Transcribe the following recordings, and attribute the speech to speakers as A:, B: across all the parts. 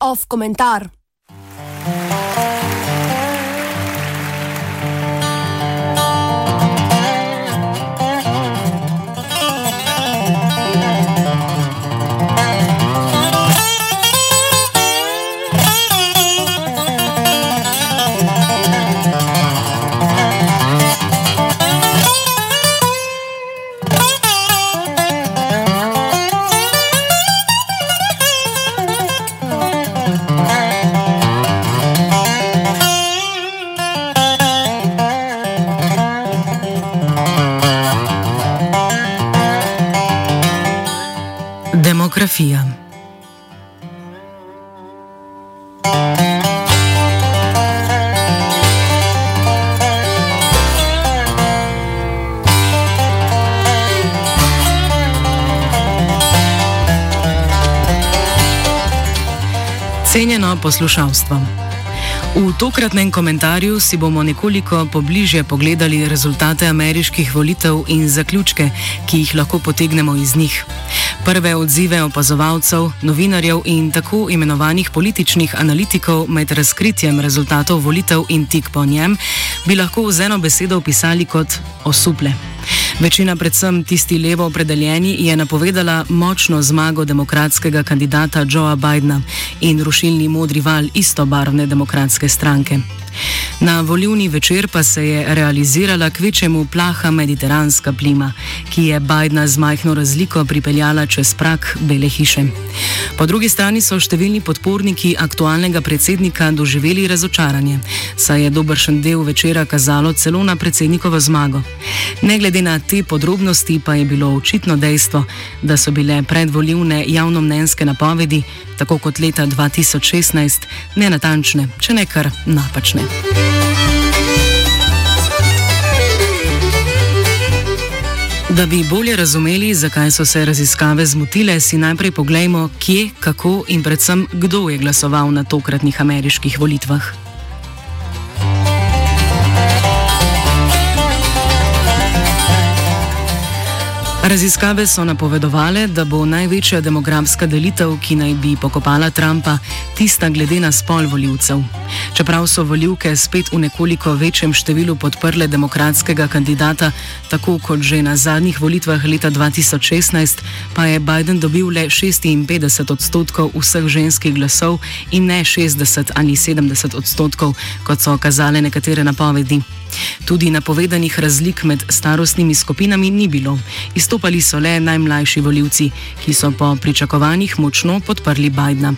A: Off komentar.
B: Demografija. Cenjeno poslušalstvo. V tokratnem komentarju si bomo nekoliko pobliže pogledali rezultate ameriških volitev in zaključke, ki jih lahko potegnemo iz njih. Prve odzive opazovalcev, novinarjev in tako imenovanih političnih analitikov med razkritjem rezultatov volitev in tik po njem bi lahko z eno besedo opisali kot osuple. Večina, predvsem tisti levo opredeljeni, je napovedala močno zmago demokratskega kandidata Joea Bidna in rušilni modri val istobarvne demokratske stranke. Na volivni večer pa se je realizirala kvečemu plaha mediteranska plima, ki je Bidna z majhno razliko pripeljala čez prak Bele hiše. Po drugi strani so številni podporniki aktualnega predsednika doživeli razočaranje, saj je dobršen del večera kazalo celo na predsednikovo zmago. Ne glede na te podrobnosti pa je bilo očitno dejstvo, da so bile predvolivne javnomnenjske napovedi, tako kot leta 2016, nenatančne, če ne kar napačne. Da bi bolje razumeli, zakaj so se raziskave zmotile, si najprej poglejmo, kje, kako in predvsem kdo je glasoval na tokratnih ameriških volitvah. Raziskave so napovedovale, da bo največja demografska delitev, ki naj bi pokopala Trumpa, tista glede na spol voljivcev. Čeprav so voljivke spet v nekoliko večjem številu podprle demokratskega kandidata, tako kot že na zadnjih volitvah leta 2016, pa je Biden dobil le 56 odstotkov vseh ženskih glasov in ne 60 ali 70 odstotkov, kot so kazale nekatere napovedi. Tudi napovedanih razlik med starostnimi skupinami ni bilo. Izstopali so le najmlajši voljivci, ki so po pričakovanjih močno podprli Bidna.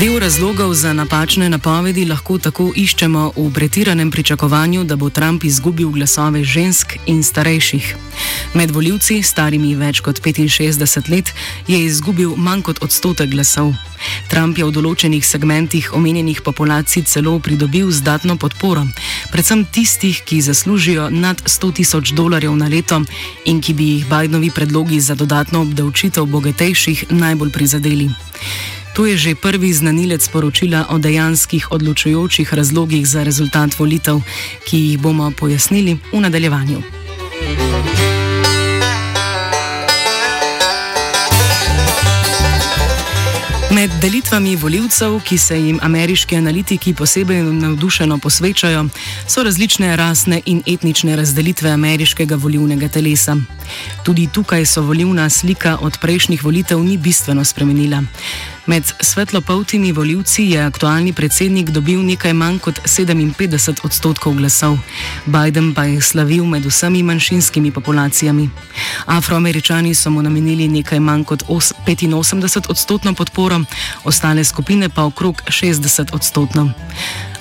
B: Del razlogov za napačne napovedi lahko tako iščemo v pretiranem pričakovanju, da bo Trump izgubil glasove žensk in starejših. Med voljivci, starimi več kot 65 let, je izgubil manj kot odstotek glasov. Trump je v določenih segmentih omenjenih populacij celo pridobil zdatno podporo, predvsem tistih, ki zaslužijo nad 100 tisoč dolarjev na leto in ki bi jih Bidenovi predlogi za dodatno obdavčitev bogatejših najbolj prizadeli. To je že prvi znanilec poročila o dejanskih odločujočih razlogih za rezultat volitev, ki jih bomo pojasnili v nadaljevanju. Med delitvami voljivcev, ki se jim ameriški analitiki posebej navdušeno posvečajo, so različne rasne in etnične razdelitve ameriškega volivnega telesa. Tudi tukaj se volivna slika od prejšnjih volitev ni bistveno spremenila. Med svetlopoltimi voljivci je aktualni predsednik dobil nekaj manj kot 57 odstotkov glasov, Biden pa je slavil med vsemi manjšinskimi populacijami. Afroameričani so mu namenili nekaj manj kot 85 odstotno podporo, ostale skupine pa okrog 60 odstotno.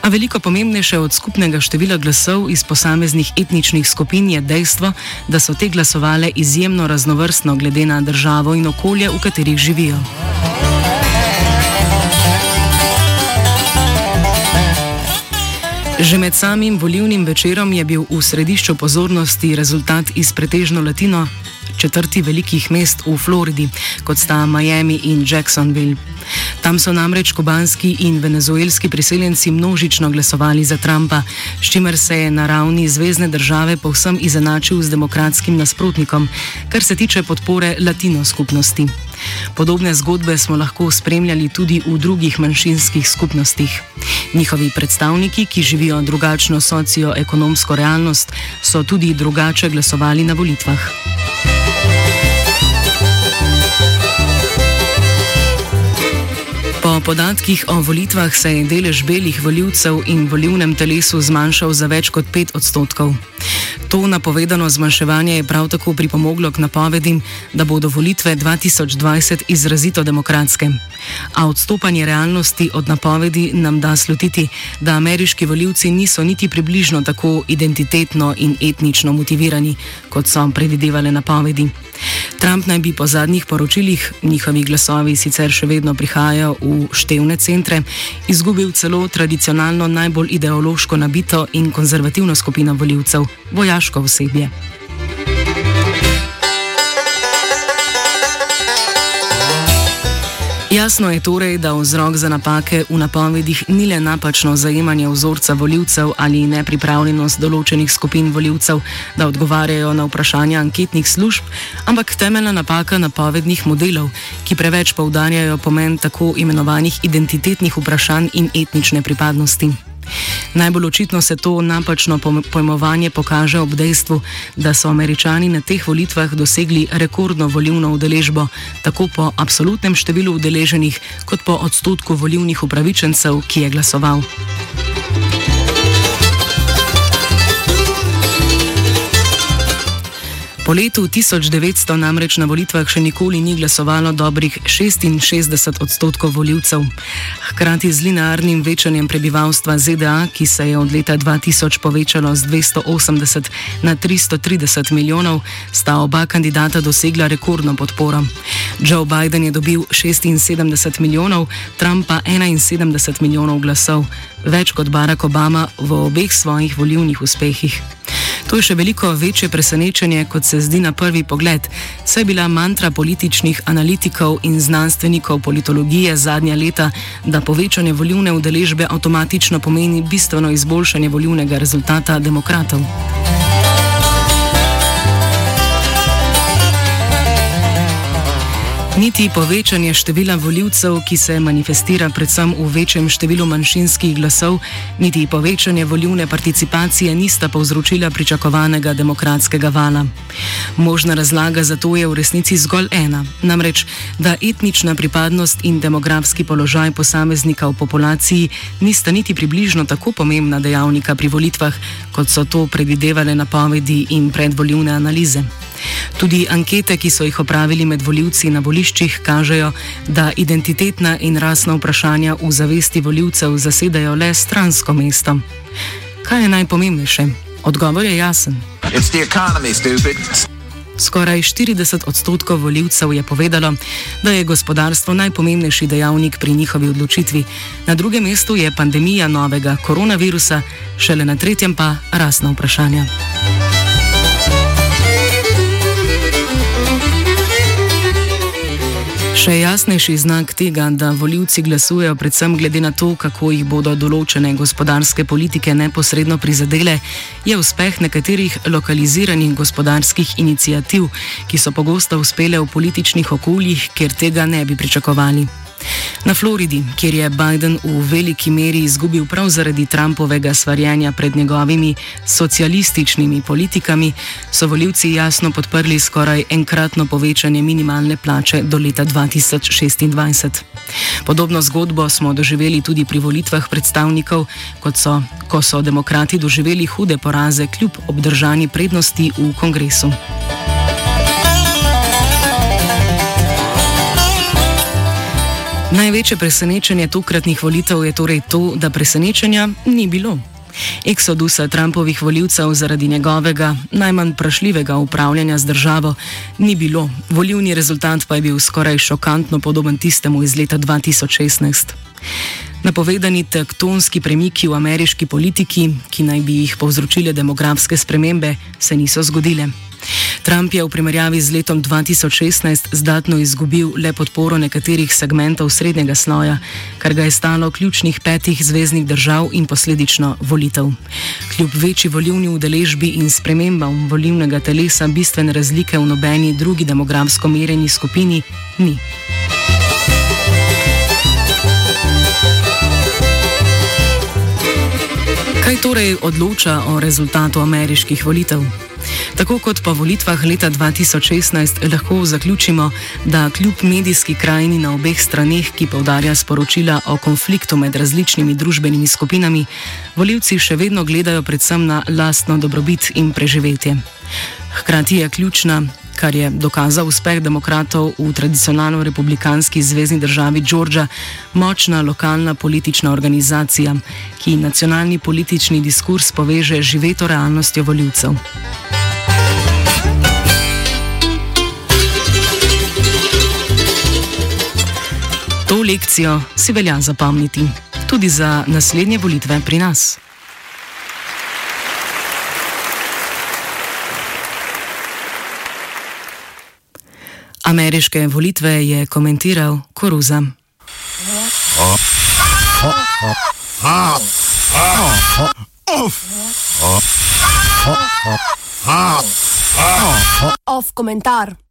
B: A veliko pomembnejše od skupnega števila glasov iz posameznih etničnih skupin je dejstvo, da so te glasovale izjemno raznovrstno glede na državo in okolje, v katerih živijo. Že med samim volivnim večerom je bil v središču pozornosti rezultat iz pretežno latino četrti velikih mest v Floridi, kot sta Miami in Jacksonville. Tam so namreč kubanski in venezuelski priseljenci množično glasovali za Trumpa, s čimer se je na ravni zvezdne države povsem izenačil z demokratskim nasprotnikom, kar se tiče podpore latino skupnosti. Podobne zgodbe smo lahko spremljali tudi v drugih manjšinskih skupnostih. Njihovi predstavniki, ki živijo drugačno socioekonomsko realnost, so tudi drugače glasovali na volitvah. Po podatkih o volitvah se je delež belih voljivcev in volivnem telesu zmanjšal za več kot 5 odstotkov. To napovedano zmanjševanje je prav tako pripomoglo k napovedim, da bodo volitve 2020 izrazito demokratske. A odstopanje realnosti od napovedi nam da slutiti, da ameriški voljivci niso niti približno tako identitetno in etnično motivirani, kot so predvidevale napovedi. Trump naj bi po zadnjih poročilih, njihovi glasovi sicer še vedno prihajajo v števne centre, izgubil celo tradicionalno najbolj ideološko nabito in konzervativno skupino voljivcev, vojaško osebje. Jasno je torej, da vzrok za napake v napovedih ni le napačno zajemanje vzorca voljivcev ali nepripravljenost določenih skupin voljivcev, da odgovarjajo na vprašanja anketnih služb, ampak temeljna napaka napovednih modelov, ki preveč poudarjajo pomen tako imenovanih identitetnih vprašanj in etnične pripadnosti. Najbolj očitno se to napačno pojmovanje pokaže ob dejstvu, da so američani na teh volitvah dosegli rekordno volivno udeležbo, tako po absolutnem številu udeleženih, kot po odstotku volivnih upravičencev, ki je glasoval. Po letu 1900 namreč na volitvah še nikoli ni glasovalo dobrih 66 odstotkov voljivcev. Hkrati z linearnim večanjem prebivalstva ZDA, ki se je od leta 2000 povečalo z 280 na 330 milijonov, sta oba kandidata dosegla rekordno podporo. Joe Biden je dobil 76 milijonov, Trump pa 71 milijonov glasov, več kot Barack Obama v obeh svojih volivnih uspehih. To je še veliko večje presenečenje, kot se zdi na prvi pogled, saj je bila mantra političnih analitikov in znanstvenikov politologije zadnja leta, da povečanje volivne udeležbe avtomatično pomeni bistveno izboljšanje volivnega rezultata demokratov. Niti povečanje števila voljivcev, ki se manifestira predvsem v večjem številu manjšinskih glasov, niti povečanje volivne participacije nista povzročila pričakovanega demokratskega vala. Možna razlaga za to je v resnici zgolj ena, namreč, da etnična pripadnost in demografski položaj posameznika v populaciji nista niti približno tako pomembna dejavnika pri volitvah, kot so to predvidevale napovedi in predvoljivne analize. Tudi ankete, ki so jih opravili med voljivci na voliščih, kažejo, da identitetna in rasna vprašanja v zavesti voljivcev zasedajo le stransko mesto. Kaj je najpomembnejše? Odgovor je jasen. Economy, Skoraj 40 odstotkov voljivcev je povedalo, da je gospodarstvo najpomembnejši dejavnik pri njihovi odločitvi, na drugem mestu je pandemija novega koronavirusa, šele na tretjem pa rasna vprašanja. Še jasnejši znak tega, da voljivci glasujejo predvsem glede na to, kako jih bodo določene gospodarske politike neposredno prizadele, je uspeh nekaterih lokaliziranih gospodarskih inicijativ, ki so pogosto uspele v političnih okoljih, kjer tega ne bi pričakovali. Na Floridi, kjer je Biden v veliki meri izgubil prav zaradi Trumpovega svarjanja pred njegovimi socialističnimi politikami, so voljivci jasno podprli skoraj enkratno povečanje minimalne plače do leta 2026. Podobno zgodbo smo doživeli tudi pri volitvah predstavnikov, so, ko so demokrati doživeli hude poraze kljub obdržani prednosti v kongresu. Največje presenečenje tokratnih volitev je torej to, da presenečenja ni bilo. Eksodusa Trumpovih voljivcev zaradi njegovega najmanj prašljivega upravljanja z državo ni bilo, volivni rezultat pa je bil skoraj šokantno podoben tistemu iz leta 2016. Napovedani tektonski premiki v ameriški politiki, ki naj bi jih povzročile demografske spremembe, se niso zgodile. Trump je v primerjavi z letom 2016 zdatno izgubil le podporo nekaterih segmentov srednjega sloja, kar ga je stalo ključnih petih zvezdnih držav in posledično volitev. Kljub večji volivni udeležbi in spremembam volivnega telesa bistvene razlike v nobeni drugi demografsko merjeni skupini ni. Kaj torej odloča o rezultatu ameriških volitev? Tako kot po volitvah leta 2016 lahko zaključimo, da kljub medijski krajini na obeh straneh, ki povdarja sporočila o konfliktu med različnimi družbenimi skupinami, voljivci še vedno gledajo predvsem na lastno dobrobit in preživetje. Hkrati je ključna, kar je dokazal uspeh demokratov v tradicionalno republikanski zvezdni državi Georgia, močna lokalna politična organizacija, ki nacionalni politični diskurs poveže živeto realnostjo voljivcev. To lekcijo si velja zapomniti tudi za naslednje volitve pri nas. Ameriške volitve je komentiral Koruza.
A: Off komentar.